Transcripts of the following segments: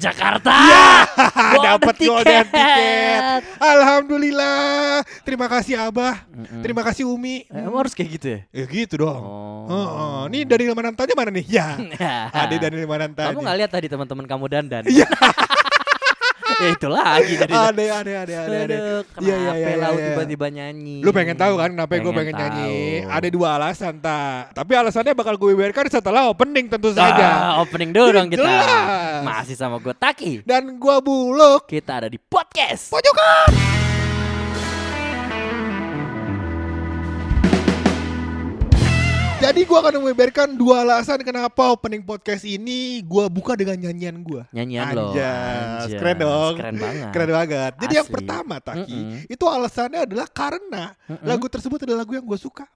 Jakarta. Ah, dapat golden tiket. Alhamdulillah. Terima kasih Abah. Mm-mm. Terima kasih Umi. Eh, Emang harus kayak gitu ya? Ya gitu dong. Oh. Heeh. Nih dari Manantanya mana nih? Ya. Ada dari Manantanya. Kamu nggak lihat tadi teman-teman kamu dandan? Iya. ya itu lagi jadi. Ada, ada, ada, ada, ada. Kenapa iya, lau iya. tiba-tiba nyanyi? Lu pengen tahu kan kenapa gue Pengen nyanyi? Ada dua alasan, tak. Tapi alasannya bakal gue biarkan setelah opening tentu saja. Ah, opening dulu dong kita. Jelas. Masih sama gue Taki. Dan gue buluk. Kita ada di podcast. Pojokan. Jadi gue akan membeberkan dua alasan kenapa opening podcast ini gue buka dengan nyanyian gue. Nyanyian lo. Anjas, keren dong. Keren banget. Keren banget. Jadi yang Asli. pertama Taki, Mm-mm. itu alasannya adalah karena Mm-mm. lagu tersebut adalah lagu yang gue suka.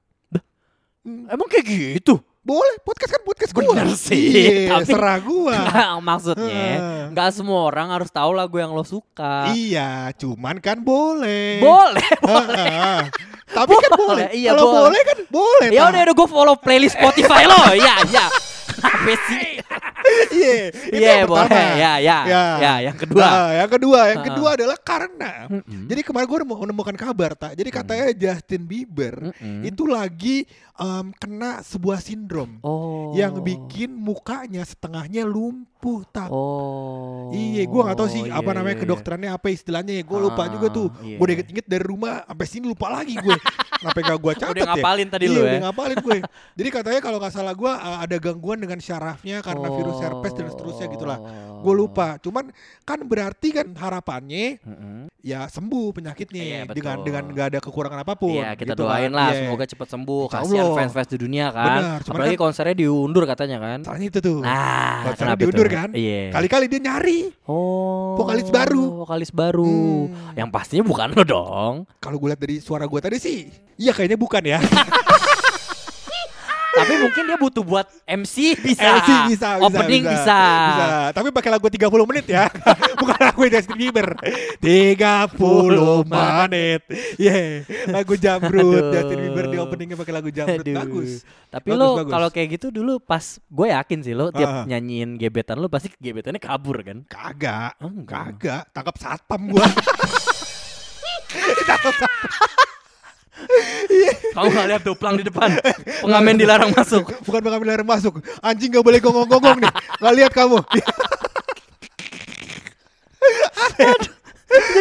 Emang kayak gitu? Boleh, podcast kan podcast gue. Bener sih, Iya, tapi- serah gue. Maksudnya nggak semua orang harus tahu lagu yang lo suka. Iya, cuman kan boleh. Boleh. Tapi kan boleh. Iya, Kalau boleh. boleh kan boleh. Ya udah udah gue follow playlist Spotify lo. Iya, iya. Kenapa sih? Iya, Iya, boleh. pertama. Ya, ya. Ya, yang kedua. Nah, yang kedua, yang kedua adalah karena Mm-mm. jadi kemarin gue menemukan kabar tak. Jadi katanya Justin Bieber Mm-mm. itu lagi em, kena sebuah sindrom Oh. yang bikin mukanya setengahnya lumpuh tak. Oh. Iya, gue gak tahu sih Iya, apa namanya iya, kedokterannya apa istilahnya ya. Gue lupa Ah, juga tuh. iya. Gue udah inget dari rumah sampai sini lupa lagi gue. Sampai gak gue catat Udah ya. ngapalin tadi iya, lu udah ya. ngapalin gue. Jadi katanya kalau gak salah gue uh, ada gangguan dengan syarafnya karena virus herpes dan seterusnya gitulah. Gue Oh. lupa. Cuman kan berarti kan harapannya Mm-mm. ya sembuh penyakitnya Iya, dengan betul. dengan gak ada kekurangan apa pun. Iya kita gitu doain kan. lah Iya. semoga cepat sembuh. Insya Kasihan Allah. fans-fans di dunia kan. Cuman Apalagi kan- konsernya diundur katanya kan. Soalnya itu tuh. Nah, Konsernya diundur tuh? kan? Iya. Kali-kali dia nyari. Oh. Vokalis baru. Vokalis baru. Hmm. Yang pastinya bukan lo dong. Kalau gue lihat dari suara gue tadi sih, iya kayaknya bukan ya. Tapi mungkin dia butuh buat MC bisa. MC bisa, bisa, Opening bisa. bisa. Tapi pakai lagu 30 menit ya. Bukan lagu Justin Bieber. 30 menit. Yeah. Lagu Jamrut. Justin Bieber di openingnya pakai lagu Jamrut Aduh. bagus. Tapi Bagus, lo kalau kayak gitu dulu pas gue yakin sih lo tiap nyanyiin gebetan lo pasti gebetannya kabur kan? Kagak. Oh, enggak. Kagak. Tangkap satpam gua. Tangkap satpam. Kamu gak lihat tuh pelang di depan. Pengamen dilarang masuk. Bukan pengambil air masuk. Anjing gak boleh gonggong-gonggong nih. Gak lihat kamu.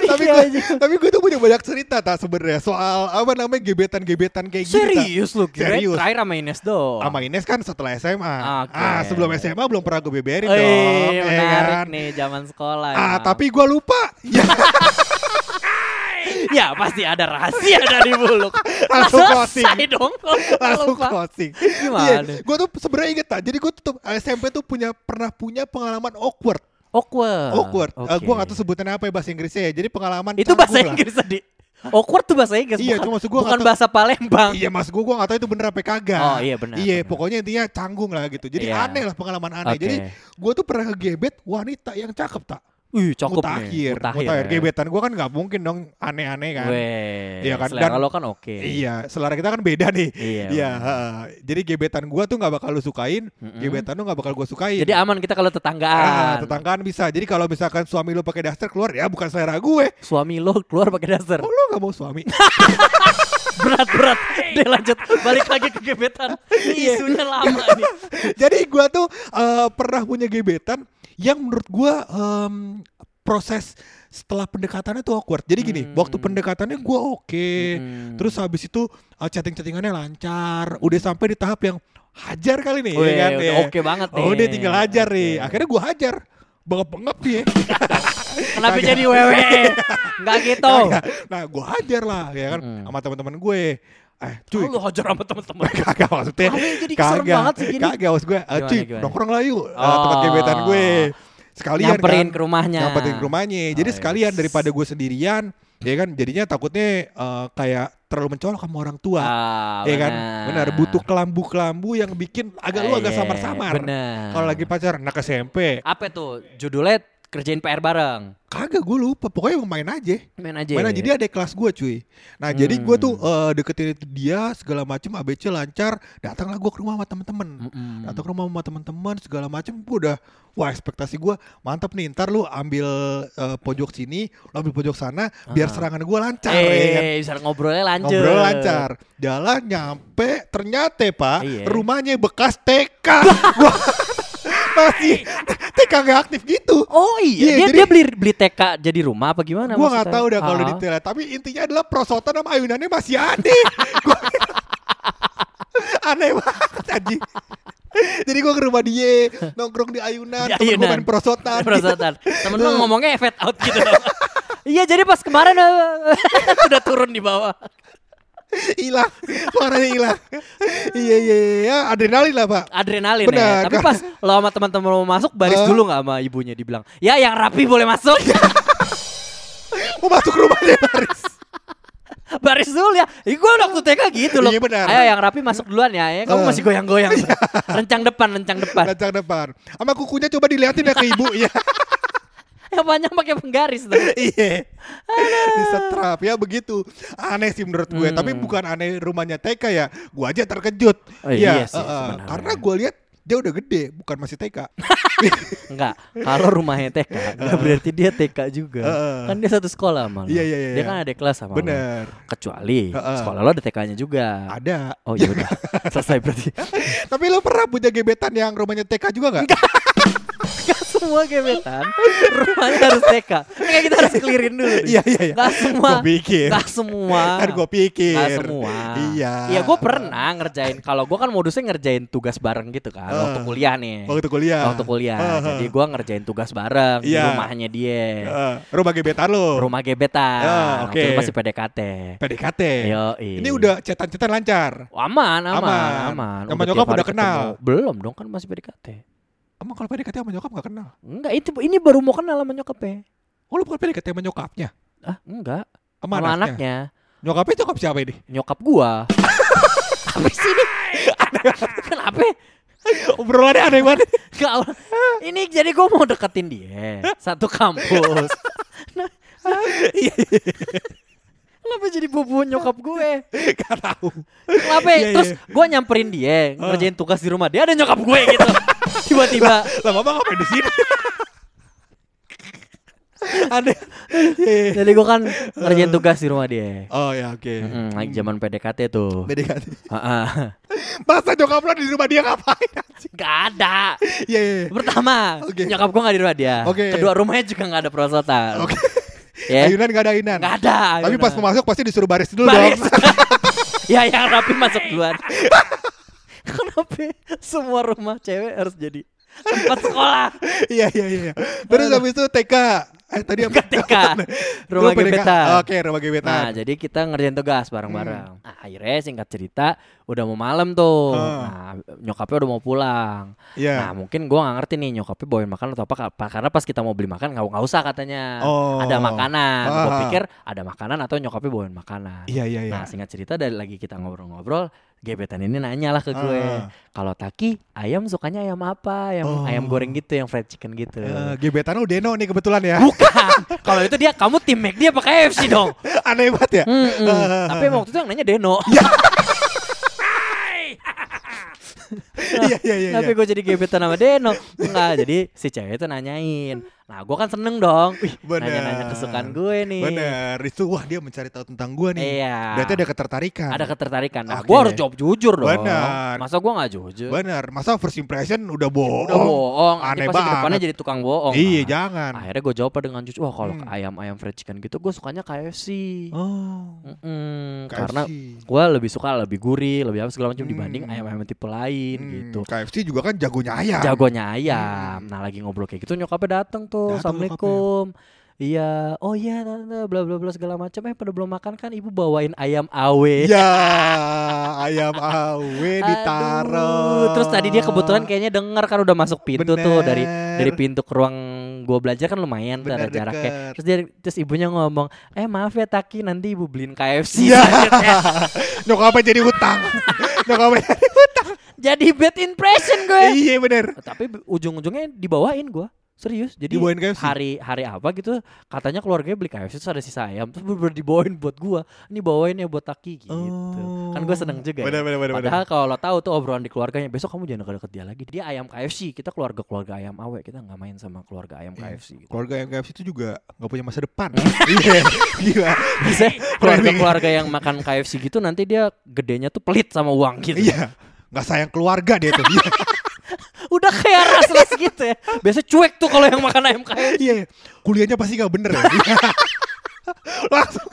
tapi gue, tapi gue tuh punya banyak cerita tak sebenarnya soal apa namanya gebetan-gebetan kayak gitu. Serius lo kira Serius. terakhir sama Ines doang. Sama Ines kan setelah SMA. Oke. Ah, sebelum SMA belum pernah gue beberin dong. ya menarik kan? nih zaman sekolah. Ah, emang. tapi gue lupa. Ya, pasti ada rahasia dari buluk. Langsung Selesai closing. dong. langsung closing. Gimana? gue tuh sebenarnya inget tak. Jadi gue tuh SMP tuh punya pernah punya pengalaman awkward. Awkward. awkward. Eh, Oke. gue gak tahu sebutannya apa ya bahasa Inggrisnya ya. Jadi pengalaman Itu bahasa lah. Inggris tadi. Awkward tuh bahasa Inggris. Iya, cuma maksud gua bukan bahasa Palembang. Iya mas gue gue gak tahu itu bener apa kagak Oh, iya, benar, Iya benar. pokoknya intinya canggung lah gitu Jadi Iya. aneh lah pengalaman aneh Oke. Jadi gue tuh pernah ngegebet wanita yang cakep tak Wih, cakep Mutakhir nih. Mutakhir ya. Gebetan gue kan gak mungkin dong aneh-aneh kan Weh, Iya kan, selera dan- lo kan oke. Iya selera kita kan beda nih Iya. Iya. Jadi gebetan gue tuh gak bakal lu sukain Mm-mm. Gebetan lu gak bakal gue sukain Jadi aman kita kalau tetanggaan. tetanggaan bisa Jadi kalau misalkan suami lu pakai daster keluar Ya bukan selera gue Suami lo keluar pakai dasar. Oh lu gak mau suami berat berat. Deh lanjut balik lagi ke gebetan. Iya. Isunya lama nih. Jadi gua tuh eh, pernah punya gebetan yang menurut gua em, proses setelah pendekatannya tuh awkward. Jadi gini, Hmm. waktu pendekatannya gua oke. Hmm. Terus habis itu eh, chatting-chattingannya lancar. Udah sampai di tahap yang hajar kali nih ya kan udah ya. oke banget nih. Oh, dia tinggal hajar nih. Akhirnya gua hajar. bengep-bengep dia. Kenapa jadi wewe? Enggak gitu. Kagak. Nah, gue hajar lah ya kan Mm-mm. sama teman-teman gue. Eh, cuy. Lu hajar sama teman-teman. Kagak maksudnya. Jadi serem banget sih gini? Kagak maksud gue. Gimana, cuy, nongkrong lah yuk. Eh, Oh. tempat gebetan gue. Sekalian Nyamperin kan. ke rumahnya. Nyamperin ke rumahnya. Jadi Oh, sekalian yes. daripada gue sendirian, ya kan jadinya takutnya eh, kayak terlalu mencolok sama orang tua. Ah, ya kan? Benar, butuh kelambu-kelambu yang bikin agak lu Ah, agak iya, samar-samar. Bener. Kalau lagi pacaran anak SMP, apa tuh? Judulnya kerjain PR bareng. kagak gue lupa. Pokoknya main aja. Main aja. Main aja dia ada kelas gue cuy. Nah jadi gue tuh Hmm. eh, deketin itu dia segala macem ABC lancar. Datanglah gue ke rumah sama temen-temen. Mm-mm. Datang ke rumah sama temen-temen segala macem. Gue udah wah ekspektasi gue mantap nih. Ntar lu ambil eh, pojok sini, lu ambil pojok sana, biar Ah. serangan gue lancar. ya kan? Eh, bisa ngobrolnya lanjut. Ngobrol lancar. Jalan nyampe ternyata pak Iya. rumahnya bekas TK. Masih TK gak aktif gitu. Oh iya, Iya, dia jadi- dia beli beli TK jadi rumah apa gimana? Gua nggak tahu dah kalau Ah. detailnya, tapi intinya adalah prosotan sama ayunannya masih ada. Gua- Aneh banget anjing. Jadi gua ke rumah dia, nongkrong di ayunan, Di ayunan. main prosotan. Prosotan. Temen lu ngomongnya fade out gitu. Iya jadi pas kemarin eh, udah turun di bawah. Hilang, suaranya hilang. iya iya iya, adrenalin lah pak. Adrenalin Benar. ya. Tapi pas lo sama teman-teman mau masuk baris Hah? dulu nggak sama ibunya dibilang, "Ya yang rapi boleh masuk." Mau masuk rumahnya baris. baris dulu ya. Ih, gue waktu TK gitu loh. Iya, benar. Ayo yang rapi masuk duluan ya. ya. Kamu Eh. masih goyang-goyang. rencang depan, rencang depan. Lancang depan. Sama kukunya coba diliatin ya ke ibu ya. Yang panjang pakai penggaris tuh. Iya. Bisa trap ya begitu. Aneh sih menurut gue, Hmm. tapi bukan aneh rumahnya TK ya. Gua aja terkejut. Oh, iya sih, eh, eh, sebenarnya. karena gue lihat dia udah gede, bukan masih TK. Enggak, kalau rumahnya TK enggak berarti dia TK juga. Heeh. Kan dia satu sekolah sama lo. Iya, iya, iya, Dia iya. kan ada kelas sama lo. Bener. Kecuali Heeh. sekolah lo ada TK-nya juga. Ada. Oh iya udah. Selesai berarti. Tapi lu pernah punya gebetan yang rumahnya TK juga? Gak semua gebetan rumahnya harus TK. Kayak kita harus clearin dulu. Iya iya iya. Gak semua. Gua pikir. Gak semua. Kan gue pikir. Gak semua. Iya. Iya gue pernah ngerjain. Kalau gue kan modusnya ngerjain tugas bareng gitu kan. Eh. Waktu kuliah nih. Waktu kuliah. Waktu kuliah. Heeh. Jadi gue ngerjain tugas bareng di Iya. rumahnya dia. Eh, rumah gebetan lu. Rumah gebetan. Waktu oke. itu masih PDKT. PDKT. Yoi. Ini udah cetan-cetan lancar. Aman, aman, Aman. aman. Sama nyokap udah kenal? ketemu. Belum dong kan masih PDKT. Emang kalau PDKT sama nyokap gak kenal? Enggak, itu ini baru mau kenal sama nyokapnya. Oh lu bukan PDKT sama nyokapnya? Ah, enggak. Sama, Sama anaknya? anaknya. Nyokapnya nyokap siapa ini? Nyokap gua. Apa sih ini? Kenapa? Obrolannya aneh banget. Gak, ini jadi gua mau deketin dia satu kampus. Nah, Iya, Kenapa jadi bobo nyokap gue? Gak tahu. Kenapa? Iya, Terus iya. gue nyamperin dia ngerjain tugas di rumah dia ada nyokap gue gitu. Tiba-tiba Lah mama ngapain di sini? aneh. jadi gue kan ngerjain tugas di rumah dia. Oh ya oke. Mm-mm, lagi zaman PDKT tuh. PDKT. Heeh. Masa nyokap lo di rumah dia ngapain? Gak ada. Iya iya. iya. Pertama, Oke. nyokap gue gak di rumah dia. Oke. Kedua, rumahnya juga gak ada perosotan. Oke. Ya, Ayunan gak ada ayunan. gak ada. Tapi ayunan. pas mau masuk pasti disuruh baris dulu Baris. dong. ya yang rapi masuk duluan. Kenapa semua rumah cewek harus jadi tempat sekolah? Iya iya iya. Terus habis itu TK. Eh tadi apa? TK. Rumah gebetan. Oke, rumah gebetan. Nah, jadi kita ngerjain tugas bareng-bareng. Nah, akhirnya singkat cerita udah mau malam tuh. Ah. Nah, nyokapnya udah mau pulang. Iya. Nah, mungkin gua nggak ngerti nih nyokapnya bawain makan atau apa karena pas kita mau beli makan nggak nggak usah katanya. Oh. Ada makanan. Gua pikir ada makanan atau nyokapnya bawain makanan. Iya iya iya. Nah, singkat cerita dari lagi kita ngobrol-ngobrol, gebetan ini nanya lah ke gue. Ah. Kalau Taki, ayam sukanya ayam apa? Ayam Oh. ayam goreng gitu, yang fried chicken gitu. Eh, gebetan lu Deno nih kebetulan ya. Bukan. Kalau itu dia kamu tim McD apa KFC dong? Aneh banget ya. Mm-mm. Ah. Tapi emang waktu itu yang nanya Deno. Iya iya iya. Tapi iya. gue jadi gebetan sama Deno. Enggak, jadi si cewek itu nanyain. Nah, gue kan seneng dong. Nanya-nanya kesukaan gue nih. Bener, itu wah dia mencari tahu tentang gua nih. Iya. Berarti ada ketertarikan. Ada ketertarikan. Nah, Oke. gue harus jawab jujur dong. Bener. Masa gue nggak jujur? Bener, masa first impression udah bohong. Udah bohong. Nanti Aneh pasti ke depannya banget. jadi tukang bohong. Iya, Nah, jangan. Akhirnya gue jawab dengan jujur. Wah, kalau Hmm. ayam ayam fried chicken gitu, gue sukanya KFC. Oh. Mm-mm, KFC. karena Gua lebih suka lebih gurih, lebih apa segala macam dibanding Hmm. ayam-ayam tipe lain Hmm, gitu. KFC juga kan jagonya ayam. Jagonya ayam. Nah, lagi ngobrol kayak gitu nyokapnya datang tuh. Datang Assalamualaikum. Iya, oh iya tante, bla bla bla segala macam. Eh pada belum makan kan ibu bawain ayam awe. Ya, ayam awe ditaruh. Terus tadi dia kebetulan kayaknya denger kan udah masuk pintu tuh dari Bener. dari pintu ke ruang gua belajar kan lumayan tuh ada Bener, jaraknya. Terus dia terus ibunya ngomong, "Eh maaf ya Taki, nanti ibu beliin KFC." Iya. Nyokapnya jadi hutang. Nyokapnya jadi hutang. Jadi bad impression gue. Iya bener. Tapi ujung-ujungnya dibawain gua. Serius. Jadi Dibawain KFC? hari hari apa gitu katanya keluarganya beli KFC terus ada sisa ayam terus bener dibawain buat gua. Ini bawain ya buat Taki gitu. Kan gue seneng juga. ya. Bener, bener, bener, Padahal kalau lo tahu tuh obrolan di keluarganya besok kamu jangan deket-deket dia lagi. Dia ayam KFC, kita keluarga-keluarga ayam awe, kita nggak main sama keluarga ayam Iya. KFC gitu. Keluarga yang KFC itu juga nggak punya masa depan. Iya, gila. Bisa keluarga-keluarga yang makan KFC gitu nanti dia gedenya tuh pelit sama uang gitu. Iya, nggak sayang keluarga dia tuh. Iya, Udah kayak ras-ras gitu ya. Biasa cuek tuh kalau yang makan ayam KFC. iya. Kuliahnya pasti nggak bener ya. Iya. Langsung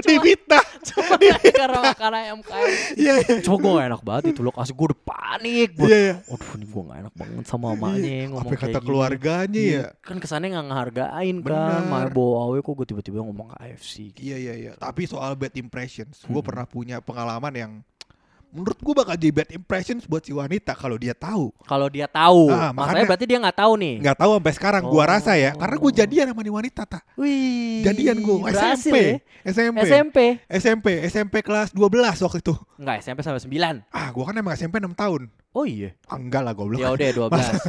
difitnah. Cuma karena makan ayam KFC. Iya, iya. Coba gue gak enak banget itu loh. Kasih gue udah panik. Buat, Iya, iya. Waduh ini gue gak enak banget sama mamanya ngomong Apa kayak kata gini. keluarganya Iya, ya? Kan kesannya gak ngehargain kan. Bener. Maya bawa awe kok gue tiba-tiba ngomong KFC. Iya iya iya. Tapi soal bad impressions, gue pernah punya pengalaman yang menurut gue bakal jadi bad impressions buat si wanita kalau dia tahu. Kalau dia tahu, Ah, masalahnya makanya- berarti dia nggak tahu nih. Nggak tahu sampai sekarang gua Oh. rasa ya, karena gue jadian sama nih wanita tak. Wih, Jadian gue SMP. ya. SMP. SMP. SMP, SMP kelas 12 waktu itu. Enggak, SMP sampai 9. Ah, gua kan emang SMP 6 tahun. Oh iya. Ah, enggak lah goblok. Ya udah 12.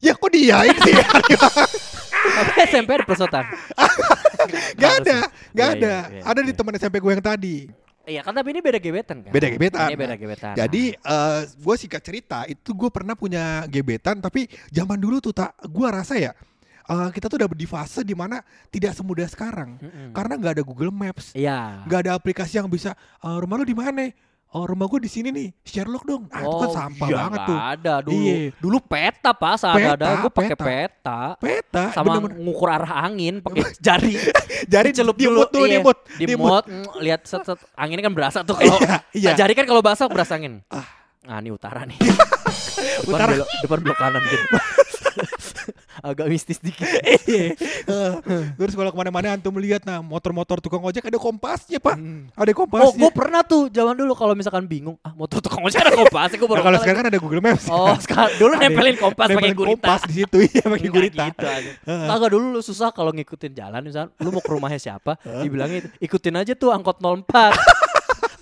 Ya kok dia ini sih? Tapi SMP ada pesotan. Gak ada, gak Iya, ada. iya, iya, ada di iya. teman SMP gue yang tadi. Iya kan tapi ini beda gebetan kan? Beda gebetan. Ini beda gebetan. Jadi eh gue singkat cerita itu gue pernah punya gebetan tapi zaman dulu tuh tak gue rasa ya eh, kita tuh udah di fase di mana tidak semudah sekarang Mm-mm. karena nggak ada Google Maps Iya. nggak ada aplikasi yang bisa eh, rumah lu di mana oh rumah gue di sini nih Sherlock dong ah, itu kan sampah iya, banget tuh ada dulu. Iya. Dulu peta pas ada ada gue pakai peta. peta. peta Sama bener-bener. ngukur arah angin pakai jari. jari dimut dulu, tuh iya. dimut Dimot, mm, lihat set, set anginnya kan berasa tuh kalau Iya, iya. Nah, jari kan kalau basah berasa angin. Ah. Nah, ini utara nih. depan Utara. belok, depan belok kanan gitu. Agak mistis dikit. Iya. Eh, terus kalau ke mana-mana antum lihat nah motor-motor tukang ojek ada kompasnya pak ada Oh, kompasnya gue pernah tuh zaman dulu kalau misalkan bingung, ah motor tukang ojek ada kompas, gue Nah, baru kalau sekarang kan ada Google Maps. Oh, sekarang dulu Ada- nempelin kompas pakai gurita. kompas di situ iya pakai Enggak gurita gitu aja. Kagak dulu lu susah kalau ngikutin jalan misalnya lu mau ke rumahnya siapa, dibilangnya itu, ikutin aja tuh angkot 04.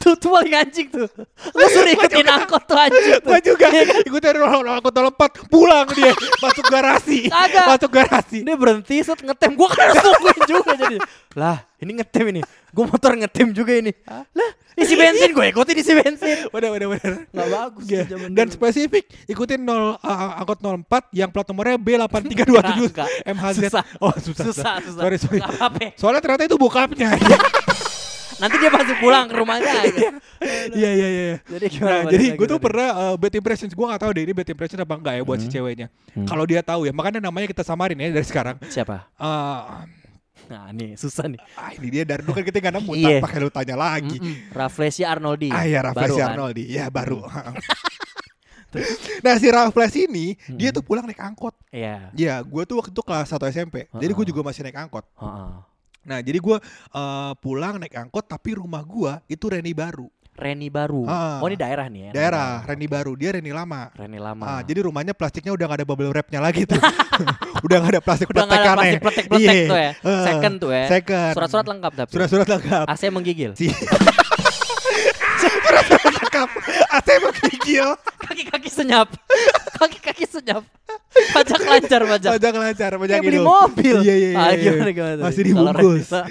tuh tuh paling anjing tuh. Lu suruh ikutin angkot tuh anjing tuh. Gua juga. Iya. Ikutin angkot lompat pulang dia. Masuk garasi. Kagak. masuk garasi. Dia berhenti set ngetem. Gua kan harus nungguin juga jadi. Lah ini ngetem ini. Gua motor ngetem juga ini. Lah isi bensin. Gue ikutin isi bensin. Udah udah udah Gak bagus zaman dan dulu. spesifik ikutin 0 uh, angkot 04 yang plat nomornya B8327 Enggak, MHZ susah. oh susah Susah susah. sorry sorry. Apa-apa. Soalnya ternyata itu bokapnya Nanti dia pasti pulang ke rumahnya gitu. iya. Iya iya Jadi gimana Nah, jadi gue tuh pernah uh, bad impressions. Gue gak tahu deh ini bad impression apa enggak ya buat si ceweknya. Kalau dia tahu ya makanya namanya kita samarin ya dari sekarang. Siapa? uh, Nah nih susah nih. Ah ini dia dari dulu kan kita nggak nemu Iya. tak pakai lu tanya lagi. Mm-mm. Rafflesia Arnoldi. Ah ya Raffles kan? Arnoldi. Ya baru. Nah si Raffles ini dia tuh pulang naik angkot. Iya. Ya gue tuh waktu itu kelas 1 SMP jadi gue juga masih naik angkot. Heeh. Nah jadi gue uh, pulang naik angkot tapi rumah gue itu Reni baru Reni baru Ah. Oh ini daerah nih ya daerah Reni baru dia Reni lama Reni lama Ah, jadi rumahnya plastiknya udah gak ada bubble wrapnya lagi tuh. udah gak ada plastik Udah nggak ada plastik pletek-pletek Iya. tuh ya Heeh. Second tuh ya Second. Surat-surat lengkap tapi Surat-surat lengkap. AC menggigil Surat-surat lengkap. AC menggigil. Kaki-kaki senyap Kaki-kaki senyap Pajak lancar pajak Pajak lancar, pajak Kayak beli mobil. Iya iya iya. Ah, iya. gimana, gimana? Masih dibungkus. Ah,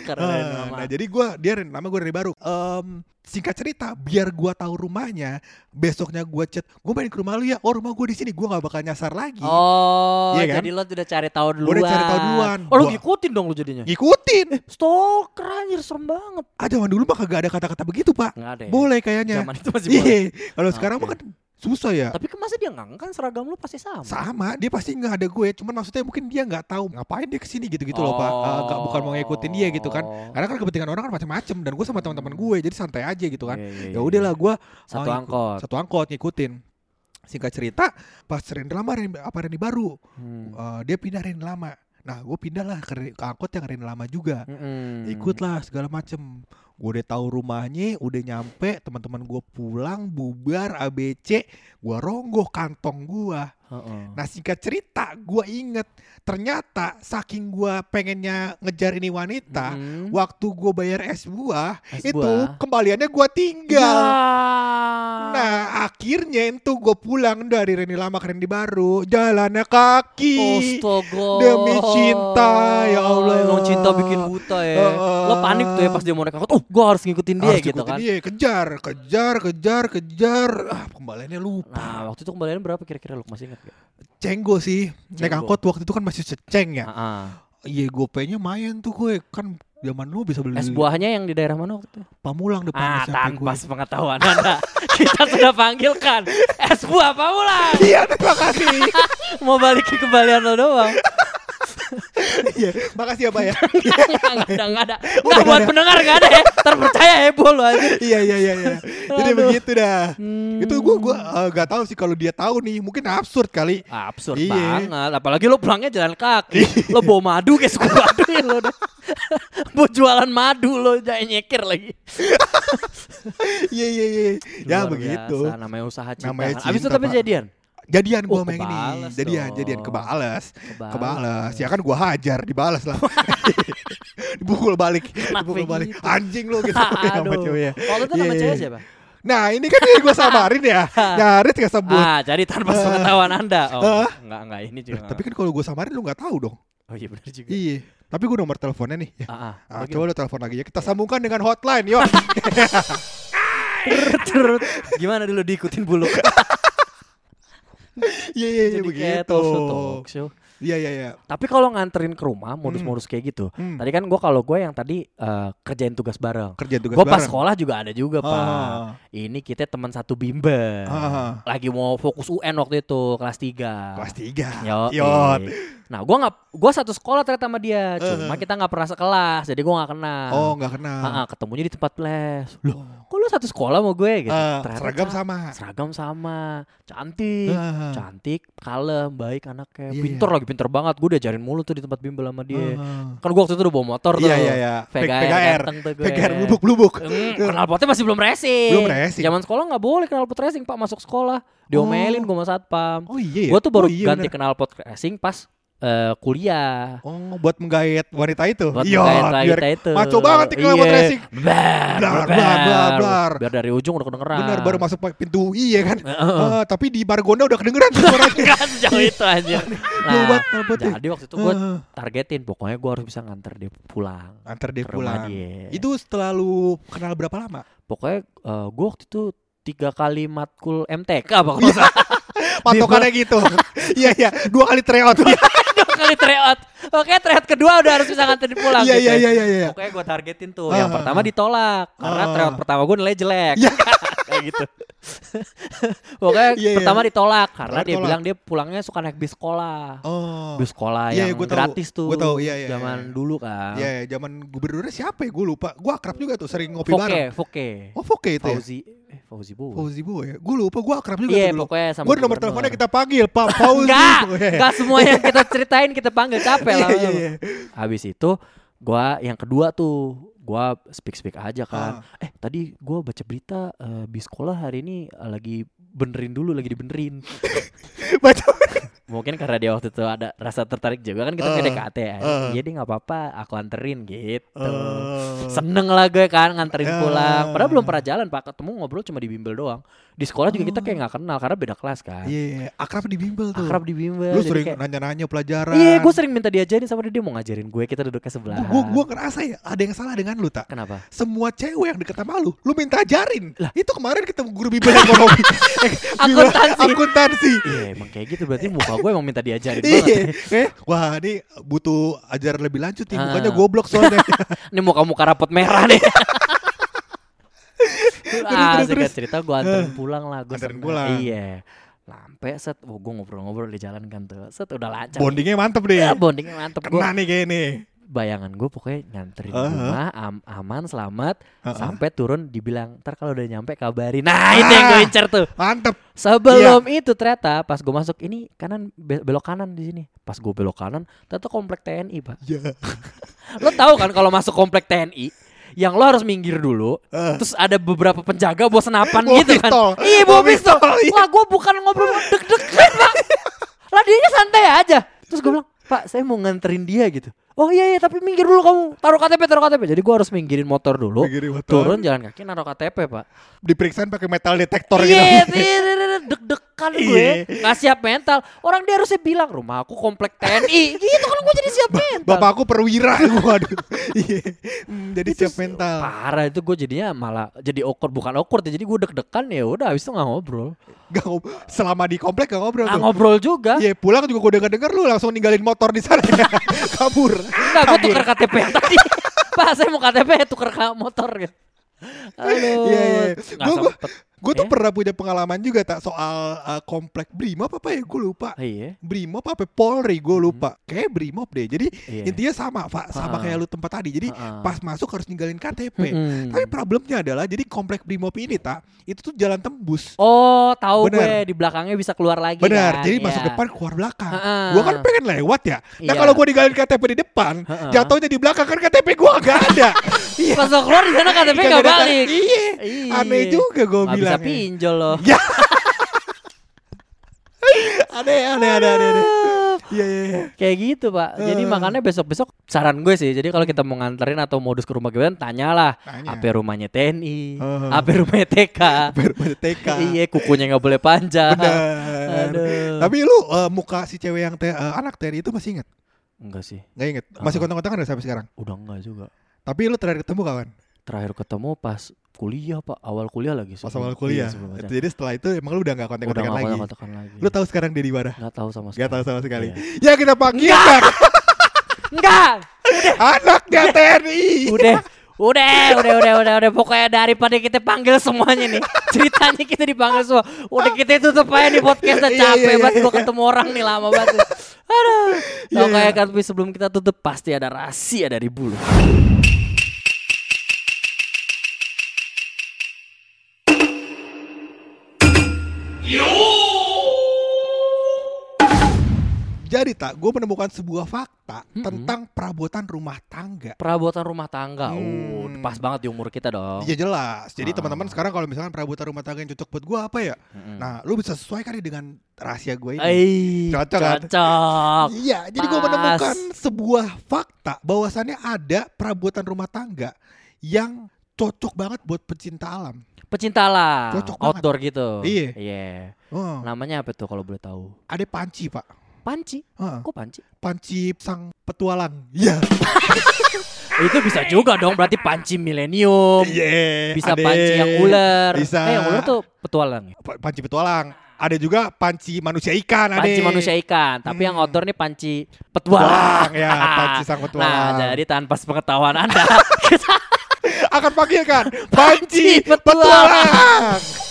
nah, jadi gua dia Ren- nama gue Reni baru. Em, singkat cerita, biar gua tahu rumahnya, besoknya gua chat, gua main ke rumah lu ya. Oh, rumah gua di sini. Gua nggak bakal nyasar lagi. Oh, Iya kan? jadi lo udah cari tahu duluan. Gua udah cari tahu duluan. Oh, lo Gua- ngikutin dong lo jadinya. Ngikutin. Stalker anjir serem banget. Ah, zaman dulu mah kagak ada kata-kata begitu, Pak. Enggak ada ya. Boleh kayaknya. Zaman itu masih boleh. Iya. Kalau sekarang mah kan susah ya. Tapi kan masa dia nggak kan seragam lu pasti sama. Sama, dia pasti nggak ada gue. Cuman maksudnya mungkin dia nggak tahu ngapain dia ke sini gitu-gitu loh pak. Eh, nggak bukan mau ngikutin dia gitu kan. Oh. Karena kan kepentingan orang kan macam-macam dan gue sama teman-teman gue jadi santai aja gitu kan. Iya, iya, Ya iya. udahlah gue Satu oh, angkot. satu angkot ngikutin. Singkat cerita, pas Randy lama Randy- apa Randy baru, Hmm. eh, dia pindah Randy lama. Nah, gue pindah lah ke, ke angkot yang Randy lama juga. Mm-mm. Ikut lah segala macem. Gue udah tahu rumahnya, udah nyampe, teman-teman gue pulang, bubar, ABC, gue rongoh kantong gue. Heeh. Nah singkat cerita, gue inget ternyata saking gue pengennya ngejar ini wanita, Mm-mm. waktu gue bayar es buah, Es itu buah. kembaliannya gue tinggal. Ya. Nah akhirnya itu gue pulang dari Reni lama ke Reni baru, jalannya kaki. Astaga. Demi cinta, ya Allah. Emang cinta bikin buta ya. Heeh. Lo panik tuh ya pas dia mau naik angkot. Oh, gue harus ngikutin dia Harus gitu ikutin kan. dia, kejar, kejar, kejar, kejar. Ah, kembaliannya lupa. Nah, waktu itu kembalian berapa kira-kira lu masih ingat gak? Cenggo sih, naik Cenggo. angkot waktu itu kan masih seceng ya. Iya gopenya main tuh gue kan zaman lu bisa beli Es buahnya yang di daerah mana waktu itu? Pamulang depan Ah, tanpa gue. sepengetahuan Anda. Kita sudah panggilkan es buah Pamulang. Iya terima kasih. Mau balik ke kembalian lo doang. Iya makasih ya Pak ya. Enggak, enggak ada, enggak Enggak buat pendengar enggak ada ya. Terpercaya heboh lo aja. Iya iya iya iya. Jadi begitu dah. Hmm. Itu gue gue eh, gak tahu sih kalau dia tahu nih mungkin absurd kali. Absurd Iya. banget. Apalagi lo pulangnya jalan kaki. lo bawa madu kayak suku madu ya lo. udah. Buat jualan madu lo jangan nyekir lagi. Iya iya iya. Ya begitu. biasa, namanya usaha cinta. Namanya kan. Abis itu tapi jadian. Jadian gue Oh, yang ini. Jadian dong. jadian kebales. Kebales. Kebales. Ya kan gue hajar dibalas lah. Dibukul balik. Kenapa Dibukul balik. gitu? Anjing lu gitu sama Aduh. ceweknya. Waktu itu nama Iya, cewek iya. siapa? Nah ini kan gue samarin ya. Nyaris gak sebut. Ah, jadi tanpa sepengetahuan Anda. Oh, Ah. enggak, enggak ini juga. Tapi kan kalau gue samarin lu gak tahu dong. Oh iya benar juga. Iya. Tapi gue nomor teleponnya nih. Ya. Ah, ah. Ah, Apa coba lu telepon lagi ya. Kita sambungkan dengan hotline, yo. gimana? Dulu diikutin bulu? Iya iya iya begitu. talk show. Iya iya iya. Tapi kalau nganterin ke rumah modus-modus kayak gitu. Hmm. Tadi kan gua kalau gue yang tadi eh, kerjain tugas bareng. Kerja tugas Gue pas bareng. sekolah juga ada juga pak. Ah. Ini kita teman satu bimbel. Ah. Lagi mau fokus UN waktu itu kelas 3 Kelas tiga. Yo, Yot. Nah, gua nggak, gua satu sekolah ternyata sama dia. Cuma Eh. kita nggak pernah sekelas, jadi gua nggak kenal. Oh nggak kenal. Ah, ah, ketemunya di tempat les. Loh, kok lu satu sekolah sama gue gitu? Eh, Ternyata seragam sama. Seragam sama, cantik, Ah. cantik, kalem, baik anaknya, Iya, pinter lagi pinter banget. Gue diajarin mulu tuh di tempat bimbel sama dia. Ah. Kan gue waktu itu udah bawa motor tuh. Iya iya iya. PGR. PGR lubuk lubuk. Hmm, knalpotnya masih belum racing. Belum racing. Zaman sekolah nggak boleh knalpot racing pak masuk sekolah. Diomelin gue sama satpam. Oh iya. ya? Gue tuh baru Oh, iya, ganti knalpot racing pas eh, kuliah. Oh buat menggait wanita itu. Buat Iya, menggait biar itu. Maco banget nih knalpot Iya. racing. Blar, Blar, blar, blar, blar. Biar dari ujung udah kedengeran. Benar baru masuk pintu I ya kan. Heeh. Ah, tapi di Margonda udah kedengeran suaranya. Enggak sejauh itu aja. Jauh banget knalpotnya. jadi waktu itu gue Heeh. targetin pokoknya gue harus bisa nganter dia pulang. Antar dia pulang. dia. Itu setelah lu kenal berapa lama? Pokoknya gue waktu itu tiga kali matkul MTK apa kalau salah. Patokannya gitu. Iya iya, dua kali tryout. Kali tryout. Oke tryout kedua udah harus bisa nganterin pulang. Iya gitu iya ya. iya iya iya. Pokoknya gue targetin tuh. Yang ah, pertama ditolak karena Ah. tryout pertama gue nilai jelek. Iya. Kayak gitu. Pokoknya Iya, iya. pertama ditolak karena Pertama dia bilang dia pulangnya suka naik bis sekolah. Oh. Bis sekolah Iya, yang tahu. gratis tuh. Gua tahu, iya, iya, Zaman iya. dulu kan. Iya, iya, zaman gubernurnya siapa ya? Gue lupa. Gue akrab juga tuh, sering ngopi Foke, bareng. Foke. Oh, Foke itu ya? Fauzi, eh Fauzi Bu. Fauzi Bu ya? Gue lupa, gue akrab juga Iya, pokoknya sama Gue nomor teleponnya kita panggil, Pak Fauzi. Enggak, Iya. enggak semua yang kita ceritain kita panggil capek lah. Iya, iya, iya. Habis itu gua yang kedua tuh gua speak speak aja kan. Ah. Eh tadi gua baca berita eh, di sekolah hari ini eh, lagi benerin dulu lagi dibenerin. Baca. Mungkin karena dia waktu itu ada rasa tertarik juga kan kita Ah, PDKT ya. ah. Jadi nggak apa-apa aku anterin gitu. Eh. Seneng lah gue kan nganterin Ah. pulang. Padahal belum pernah jalan pak. Ketemu ngobrol cuma di bimbel doang. Di sekolah juga kita kayak nggak kenal karena beda kelas kan. Iya, iya, akrab di bimbel tuh. Akrab di bimbel. Lu sering kayak- nanya-nanya pelajaran. Iya, gue sering minta diajarin sama dia, dia mau ngajarin gue, kita duduk ke sebelah. Gue gue ngerasa ya ada yang salah dengan lu tak. Kenapa? Semua cewek yang deket sama lu, lu minta ajarin. Itu kemarin ketemu guru bimbel eh, bimbel Akuntansi. akuntansi. Iya, emang kayak gitu berarti muka gue emang minta diajarin Iya, banget. eh, wah ini butuh ajaran lebih lanjut nih, Ah. mukanya goblok soalnya. Ini muka-muka rapot merah nih. ah, singkat cerita gue anterin pulang lah. Gua Anterin pulang. Iya. Lampe set, oh, gue ngobrol-ngobrol di jalan kan tuh. Set udah lancar. Bondingnya mantep deh. Ya, bondingnya mantep. Gue Kena nih kayak ini. Bayangan gue pokoknya nganterin Uh-huh. rumah am- aman selamat Uh-uh. sampai turun dibilang ntar kalau udah nyampe kabarin nah itu yang gue Ah. incer tuh Mantep. sebelum itu ternyata pas gue masuk ini kanan be- belok kanan di sini pas gue belok kanan ternyata komplek TNI pak Ya. lo tahu kan kalau masuk komplek TNI yang lo harus minggir dulu Eh. terus ada beberapa penjaga bawa senapan Bawa gitu kan pistol. iya Bawa pistol, iya. lah gue bukan ngobrol deg-degan pak lah dia santai aja terus gue bilang pak saya mau nganterin dia gitu oh iya iya tapi minggir dulu kamu. Taruh KTP taruh KTP jadi gue harus minggirin motor dulu. Minggirin motor. turun jalan kaki naruh KTP pak. Diperiksain pakai metal detektor iya gitu. Iya, iya, iya, deg-degan gue Iya. nggak siap mental orang dia harusnya bilang rumah aku komplek TNI gitu kan gue jadi siap mental Bapak aku perwira waduh. Iya. Hmm, Jadi Itu siap mental. parah itu gue jadinya malah jadi awkward bukan awkward ya jadi gue deg-degan ya udah habis itu nggak ngobrol Gak ngob- selama di komplek gak ngobrol tuh. ngobrol juga Iya pulang juga gue denger denger lu langsung ninggalin motor di sana kabur. Enggak, gue tuker KTP tadi. Pak, saya mau KTP tuker ke motor gitu. Aduh. Iya iya. Nggak Gue gue gue tuh Eh? pernah punya pengalaman juga tak soal uh, komplek Brimob apa ya gue lupa. Iya. Brimob apa Polri gue lupa. Kayak Brimob deh. Jadi Iya. intinya sama Pak, sama Ha-ha. kayak lu tempat tadi. Jadi Ha-ha. pas masuk harus ninggalin KTP. Mm-mm. Tapi problemnya adalah jadi komplek Brimob ini tak itu tuh jalan tembus. Oh, tahu gue di belakangnya bisa keluar lagi Benar, kan? jadi Iya. masuk depan keluar belakang. Ha-ha. Gua kan pengen lewat ya. Nah Iya. kalau gua ninggalin KTP di depan, Ha-ha. jatuhnya di belakang kan KTP gua gak ada. iya. Pas lo keluar di sana KTP nggak ada- balik. Iya. Iya. Aneh juga gua Nggak bisa bilang. pinjol loh. Ya. aneh, aneh, aneh, aneh, aneh. Iya, iya, iya. Kayak gitu pak. Jadi Eh. makanya besok-besok saran gue sih. Jadi kalau kita mau nganterin atau modus ke rumah gebetan, tanyalah. Tanya. Apa rumahnya TNI? Eh. Apa rumahnya TK? Baru pada TK. Iya, kukunya nggak boleh panjang. Bener. Aduh. Tapi lu eh, muka si cewek yang te- eh, anak Terry itu masih inget? Enggak sih. Nggak inget? Masih kontak-kontakan sampai sekarang? Udah enggak juga. Tapi lu terakhir ketemu kawan? Terakhir ketemu pas kuliah pak, awal kuliah lagi. Pas awal kuliah. Iya. Jadi setelah itu emang lu udah gak Udah kontak-kontakan nggak lagi? kontak-kontakan lagi. Lu tahu sekarang dia di mana? Nggak tahu sama sekali. Gak tahu sama sekali. Iya. Ya kita panggilkan Enggak. anaknya TNI. Udah. Udah, udah, udah, udah, udah. Pokoknya daripada kita panggil semuanya nih. Ceritanya kita dipanggil semua. Udah kita tutup aja nih podcast udah Iya, capek iya, banget iya. gua ketemu orang nih lama banget. Aduh. Pokoknya iya. kan tapi sebelum kita tutup pasti ada rahasia dari bulu. Jadi tak, gue menemukan sebuah fakta Mm-mm. tentang perabotan rumah tangga. Perabotan rumah tangga. Oh, Hmm. pas banget di umur kita dong. Iya jelas. Jadi Ah. teman-teman sekarang kalau misalkan perabotan rumah tangga yang cocok buat gue apa ya? Mm-mm. Nah, lu bisa sesuaikan nih dengan rahasia gue ini. Ei, Cocok kan? cocok. Iya, jadi gue menemukan sebuah fakta bahwasannya ada perabotan rumah tangga yang cocok banget buat pecinta alam. Pecinta alam, Cocok banget. outdoor gitu. Iya. Iya. Oh, Namanya apa tuh kalau boleh tahu? ada panci pak. Panci. Heeh. Kok panci? Panci sang petualang. Iya. Itu bisa juga dong berarti panci milenium. Iya. Bisa ada. panci yang ular. Bisa. Eh, yang ular tuh petualang ya. Pa- Panci petualang. Ada juga panci manusia ikan. Panci ada. manusia ikan, tapi yang Hmm. outdoor nih panci Petualang, petualang. ya, panci sang petualang. Nah, jadi tanpa pengetahuan Anda Akan panggilkan Panci panci petualang. petualang.